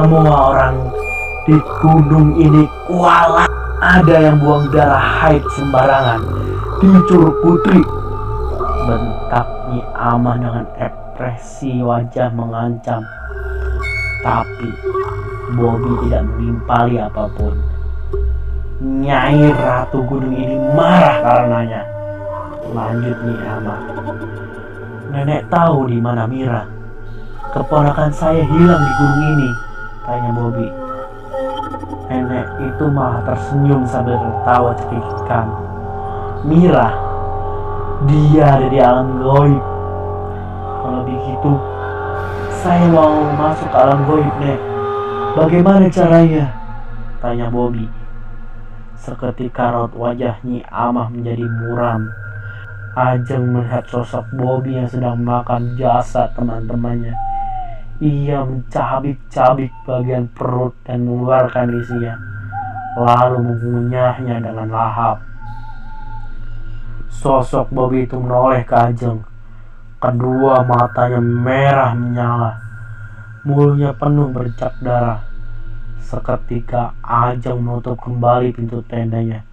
Semua orang di gunung ini kualat. Ada yang buang darah haid sembarangan di Curug Putri. Bentak Nyi Ama dengan ekspresi wajah mengancam. Tapi Bobby tidak menimpali apa pun. Nyai Ratu Gunung ini marah karenanya. Lanjut Nyi Ama. Nenek tahu di mana Mira. Keponakan saya hilang di gunung ini, tanya Bobby. Nenek itu malah tersenyum sambil tertawa cekikikan. Mira, dia ada di alam goib. Kalau begitu, saya mau masuk ke alam goib, Nek. Bagaimana caranya? Tanya Bobby. Seketika raut wajah Nyi Amah menjadi muram. Ajeng melihat sosok Bobby yang sedang makan jasad teman-temannya. Ia mencabik-cabik bagian perut dan mengeluarkan isinya, lalu mengunyahnya dengan lahap. Sosok Bobby itu menoleh ke Ajeng. Kedua matanya merah menyala. Mulutnya penuh bercak darah. Seketika Ajeng menutup kembali pintu tendanya.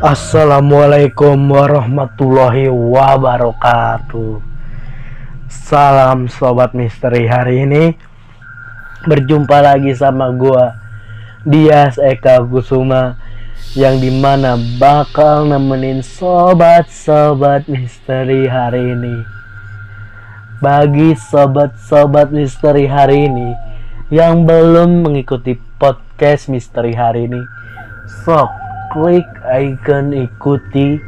Assalamualaikum warahmatullahi wabarakatuh. Salam Sobat Misteri hari ini Berjumpa lagi sama gua Dias Eka Kusuma Yang di mana bakal nemenin sobat-sobat misteri hari ini. Bagi sobat-sobat misteri hari ini Yang belum mengikuti podcast misteri hari ini Sok klik icon ikuti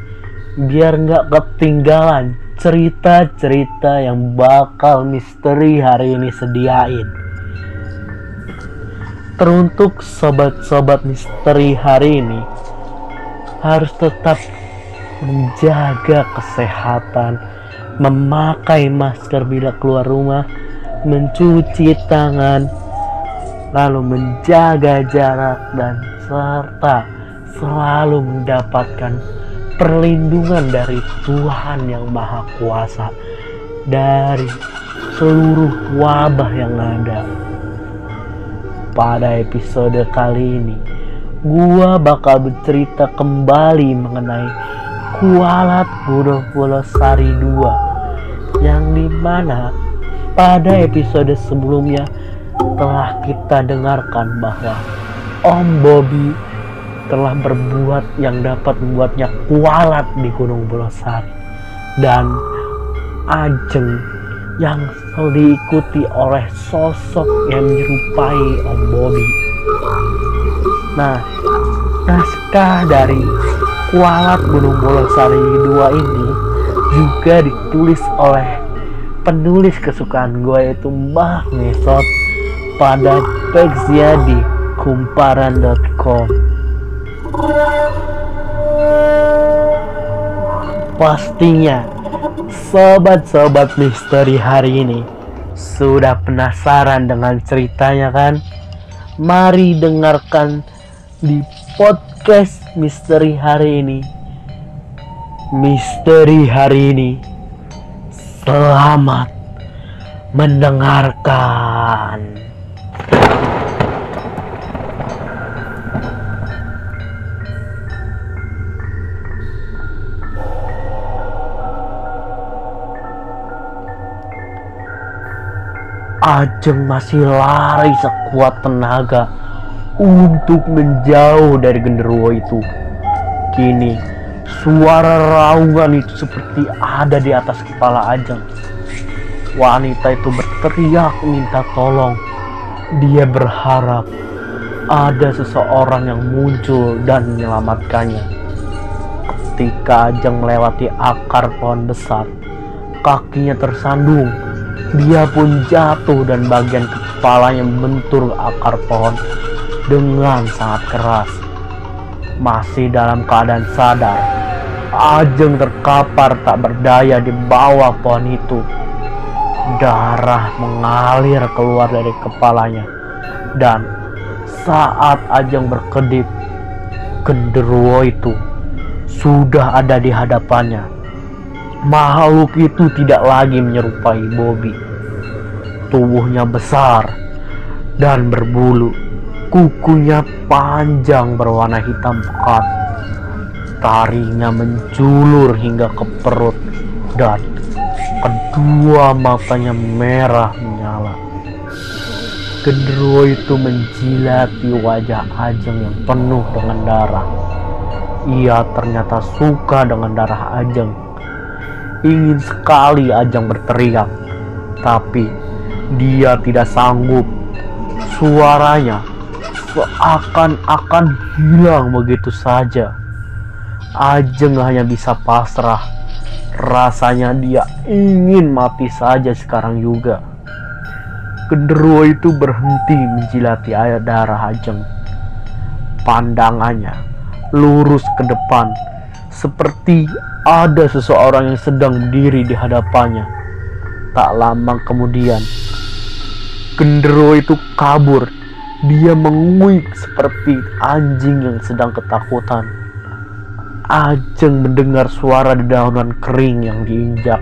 biar nggak ketinggalan cerita-cerita yang bakal misteri hari ini sediain. Teruntuk sobat-sobat misteri hari ini harus tetap menjaga kesehatan, memakai masker bila keluar rumah, mencuci tangan, lalu menjaga jarak dan serta selalu mendapatkan perlindungan dari Tuhan yang Maha Kuasa dari seluruh wabah yang ada. Pada episode kali ini, gua bakal bercerita kembali mengenai Kualat Gunung Pulau Sari 2 yang di mana pada episode sebelumnya telah kita dengarkan bahwa Om Bobby telah berbuat yang dapat membuatnya kualat di Gunung Bulosari dan Ajeng yang diikuti oleh sosok yang menyerupai Om Bobby. Nah, naskah dari Kualat Gunung Bolosari 2 ini juga ditulis oleh penulis kesukaan gue yaitu Mbah Mesot pada Pexia di kumparan.com Pastinya sobat-sobat misteri hari ini sudah penasaran dengan ceritanya kan? Mari dengarkan di podcast misteri hari ini. Misteri hari ini. Selamat mendengarkan. Ajeng masih lari sekuat tenaga untuk menjauh dari genderuwo itu. Kini, suara raungan itu seperti ada di atas kepala Ajeng. Wanita itu berteriak minta tolong. Dia berharap ada seseorang yang muncul dan menyelamatkannya. Ketika Ajeng melewati akar pohon besar, kakinya tersandung dia pun jatuh dan bagian kepalanya membentur akar pohon dengan sangat keras. Masih dalam keadaan sadar, Ajeng terkapar tak berdaya di bawah pohon itu. Darah mengalir keluar dari kepalanya dan saat Ajeng berkedip, genderuwo itu sudah ada di hadapannya. Makhluk itu tidak lagi menyerupai Bobby. Tubuhnya besar dan berbulu. Kukunya panjang berwarna hitam pekat. Taringnya menjulur hingga ke perut dan kedua matanya merah menyala. Genderuwo itu menjilati wajah Ajeng yang penuh dengan darah. Ia ternyata suka dengan darah Ajeng Ingin sekali Ajang berteriak, tapi dia tidak sanggup. Suaranya seakan-akan hilang begitu saja. Ajeng hanya bisa pasrah. Rasanya dia ingin mati saja sekarang juga. Genderuwo itu berhenti menjilati air darah Ajeng. Pandangannya lurus ke depan seperti ada seseorang yang sedang berdiri di hadapannya. Tak lama kemudian, genderuwo itu kabur. Dia menguik seperti anjing yang sedang ketakutan. Ajeng mendengar suara dedaunan kering yang diinjak.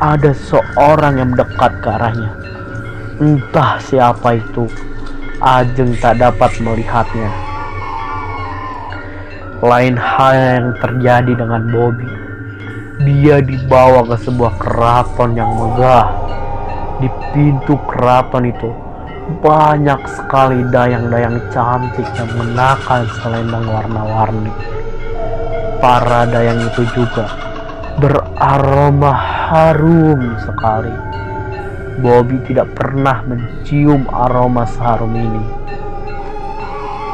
Ada seorang yang mendekat ke arahnya. Entah siapa itu. Ajeng tak dapat melihatnya. Lain hal yang terjadi dengan Bobby. Dia dibawa ke sebuah keraton yang megah. Di pintu keraton itu banyak sekali dayang-dayang cantik yang mengenakan selendang warna-warni. Para dayang itu juga beraroma harum sekali. Bobby tidak pernah mencium aroma seharum ini.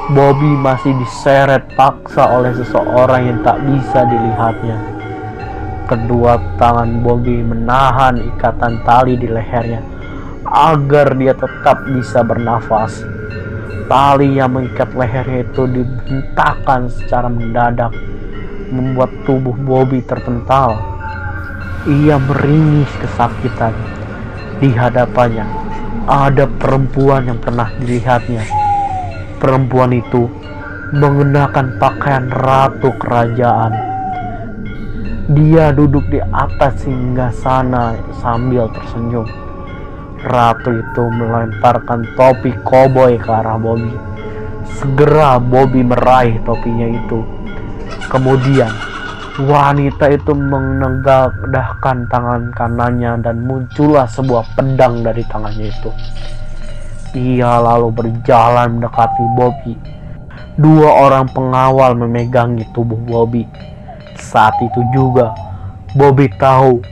Bobby masih diseret paksa oleh seseorang yang tak bisa dilihatnya. Kedua tangan Bobby menahan ikatan tali di lehernya agar dia tetap bisa bernafas. Tali yang mengikat lehernya itu dibentangkan secara mendadak, membuat tubuh Bobby terpental. Ia meringis kesakitan. Di hadapannya ada perempuan yang pernah dilihatnya Perempuan itu mengenakan pakaian ratu kerajaan. Dia duduk di atas hingga sana sambil tersenyum. Ratu itu melemparkan topi koboi ke arah Bobby. Segera Bobby meraih topinya itu. Kemudian wanita itu menegakkan tangan kanannya dan muncullah sebuah pedang dari tangannya itu. Ia lalu berjalan mendekati Bobby. Dua orang pengawal memegangi tubuh Bobby. Saat itu juga, Bobby tahu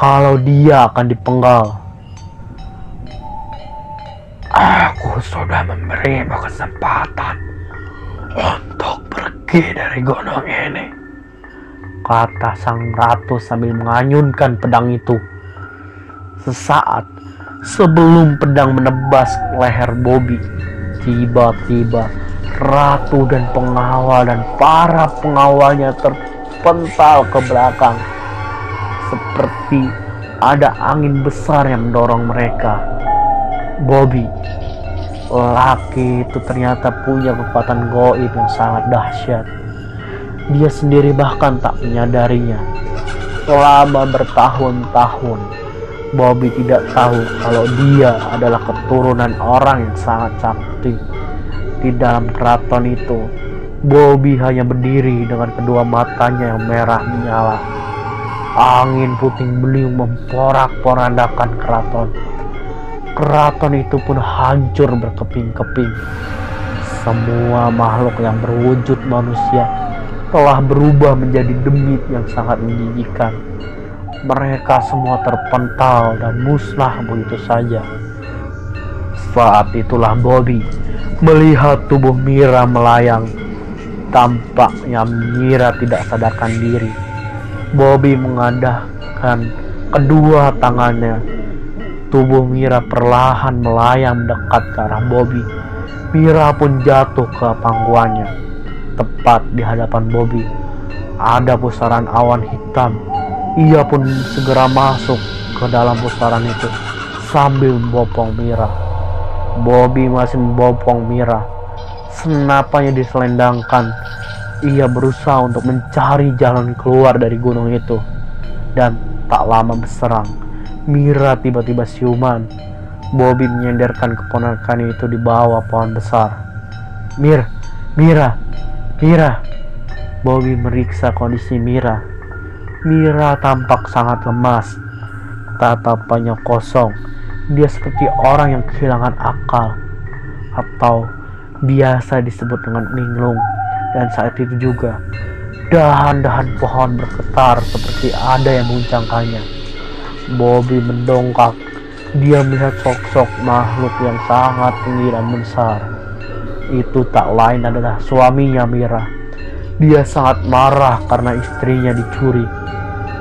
kalau dia akan dipenggal. Aku sudah memberimu kesempatan untuk pergi dari gunung ini. Kata sang ratu sambil menganyunkan pedang itu. Sesaat Sebelum pedang menebas leher Bobby, tiba-tiba ratu dan pengawal dan para pengawalnya terpental ke belakang. Seperti ada angin besar yang mendorong mereka. Bobby, laki itu ternyata punya kekuatan goib yang sangat dahsyat. Dia sendiri bahkan tak menyadarinya. Selama bertahun-tahun, Bobby tidak tahu kalau dia adalah keturunan orang yang sangat cantik. Di dalam keraton itu, Bobby hanya berdiri dengan kedua matanya yang merah menyala. Angin puting beliung memporak-porandakan keraton. Keraton itu pun hancur berkeping-keping. Semua makhluk yang berwujud manusia telah berubah menjadi demit yang sangat menjijikan mereka semua terpental dan musnah begitu saja. Saat itulah Bobby melihat tubuh Mira melayang. Tampaknya Mira tidak sadarkan diri. Bobby mengadahkan kedua tangannya Tubuh Mira perlahan melayang mendekat ke arah Bobby. Mira pun jatuh ke pangkuannya. Tepat di hadapan Bobby, ada pusaran awan hitam. Ia pun segera masuk ke dalam pusaran itu sambil membopong Mira. Bobby masih membopong Mira. Senapanya diselendangkan. Ia berusaha untuk mencari jalan keluar dari gunung itu. Dan tak lama berserang Mira tiba-tiba siuman. Bobby menyenderkan keponakan itu di bawah pohon besar. Mir, Mira, Mira. Bobby meriksa kondisi Mira. Mira tampak sangat lemas. Tatapannya kosong. Dia seperti orang yang kehilangan akal. Atau biasa disebut dengan linglung. Dan saat itu juga, dahan-dahan pohon bergetar seperti ada yang menguncangkannya. Bobby mendongkak. Dia melihat sosok makhluk yang sangat tinggi dan besar. Itu tak lain adalah suaminya Mira. Dia sangat marah karena istrinya dicuri.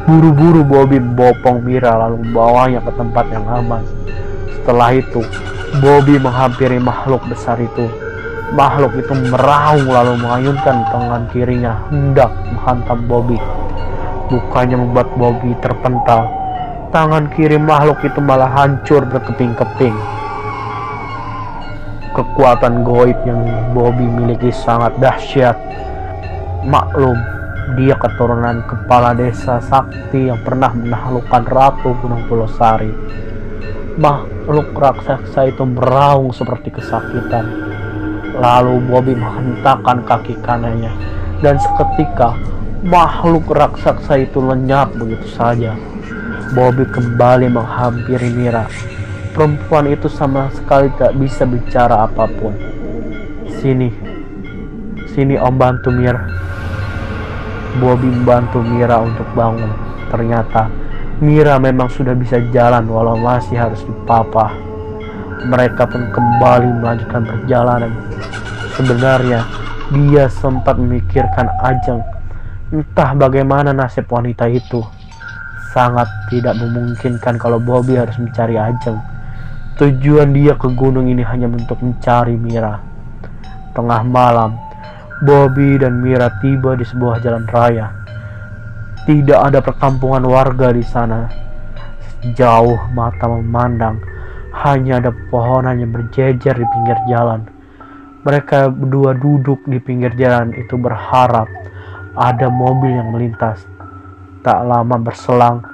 Buru-buru Bobby membopong Mira lalu membawanya ke tempat yang aman. Setelah itu, Bobby menghampiri makhluk besar itu. Makhluk itu meraung lalu mengayunkan tangan kirinya hendak menghantam Bobby. Bukannya membuat Bobby terpental, tangan kiri makhluk itu malah hancur berkeping-keping. Kekuatan goib yang Bobby miliki sangat dahsyat. Maklum, dia keturunan kepala desa sakti yang pernah menaklukkan Ratu Gunung Pulau Sari. Makhluk raksasa itu meraung seperti kesakitan. Lalu Bobby menghentakkan kaki kanannya dan seketika makhluk raksasa itu lenyap begitu saja. Bobby kembali menghampiri Mira. Perempuan itu sama sekali tak bisa bicara apa pun. Sini, sini om bantu Mira. Bobby membantu Mira untuk bangun. Ternyata Mira memang sudah bisa jalan walau masih harus dipapah. Mereka pun kembali melanjutkan perjalanan. Sebenarnya dia sempat memikirkan Ajeng. Entah bagaimana nasib wanita itu sangat tidak memungkinkan kalau Bobby harus mencari Ajeng. Tujuan dia ke gunung ini hanya untuk mencari Mira. Tengah malam, Bobby dan Mira tiba di sebuah jalan raya. Tidak ada perkampungan warga di sana. Jauh mata memandang, hanya ada pepohonan yang berjejer di pinggir jalan. Mereka berdua duduk di pinggir jalan itu berharap ada mobil yang melintas Tak lama berselang,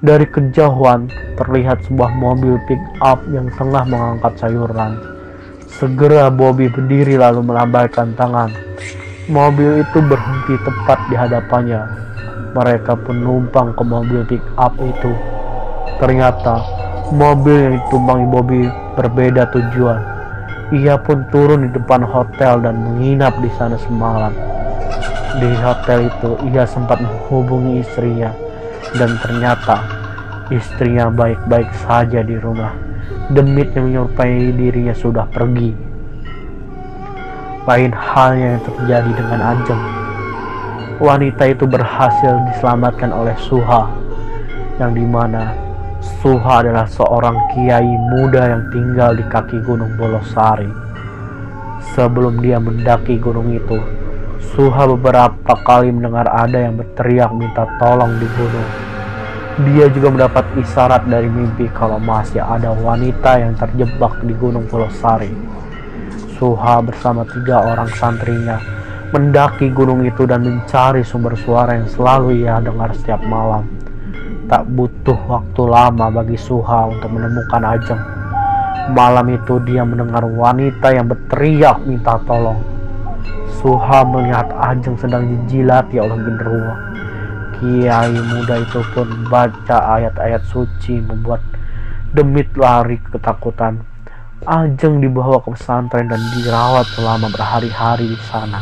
dari kejauhan terlihat sebuah mobil pick up yang tengah mengangkat sayuran. Segera Bobby berdiri lalu melambaikan tangan. Mobil itu berhenti tepat di hadapannya. Mereka pun numpang ke mobil pick up itu. Ternyata mobil yang ditumpangi Bobby berbeda tujuan. Ia pun turun di depan hotel dan menginap di sana semalam. Di hotel itu ia sempat menghubungi istrinya dan ternyata istrinya baik-baik saja di rumah. Demit yang menyerupai dirinya sudah pergi. Lain halnya yang terjadi dengan Ajeng. Wanita itu berhasil diselamatkan oleh Suha, yang di mana Suha adalah seorang kiai muda yang tinggal di kaki Gunung Bolosari. Sebelum dia mendaki gunung itu, Suha beberapa kali mendengar ada yang berteriak minta tolong di gunung. Dia juga mendapat isyarat dari mimpi kalau masih ada wanita yang terjebak di Gunung Pulau Sari. Suha bersama tiga orang santrinya mendaki gunung itu dan mencari sumber suara yang selalu ia dengar setiap malam. Tak butuh waktu lama bagi Suha untuk menemukan Ajeng. Malam itu dia mendengar wanita yang berteriak minta tolong. Suha melihat Ajeng sedang dijilati oleh genderuwo. Kiai muda itu pun baca ayat-ayat suci membuat Demit lari ketakutan. Ajeng dibawa ke pesantren dan dirawat selama berhari-hari di sana.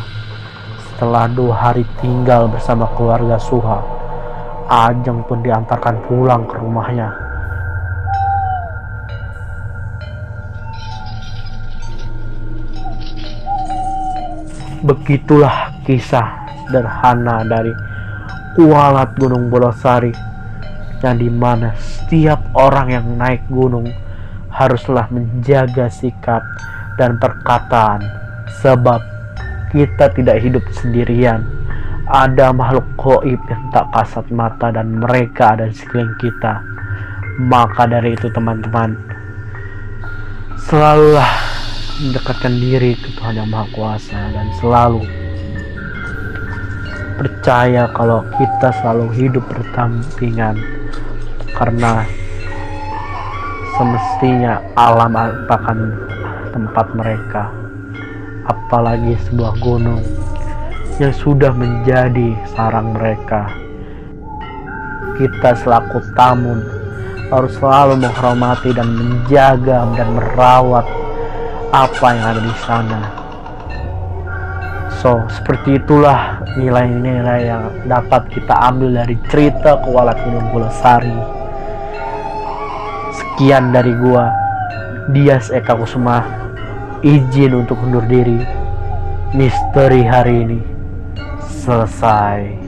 Setelah dua hari tinggal bersama keluarga Suha, Ajeng pun diantarkan pulang ke rumahnya Begitulah kisah sederhana dari Kualat Gunung Bolosari yang di mana setiap orang yang naik gunung haruslah menjaga sikap dan perkataan sebab kita tidak hidup sendirian. Ada makhluk goib yang tak kasat mata dan mereka ada di sekeliling kita. Maka dari itu teman-teman selalulah mendekatkan diri ke Tuhan yang Maha Kuasa dan selalu percaya kalau kita selalu hidup berdampingan karena semestinya alam merupakan tempat mereka. Apalagi sebuah gunung yang sudah menjadi sarang mereka. Kita selaku tamu harus selalu menghormati dan menjaga dan merawat apa yang ada di sana. So seperti itulah nilai-nilai yang dapat kita ambil dari cerita Kuala Gunung Sari sekian dari gua. Dias Eka Kusuma izin untuk undur diri. Misteri hari ini selesai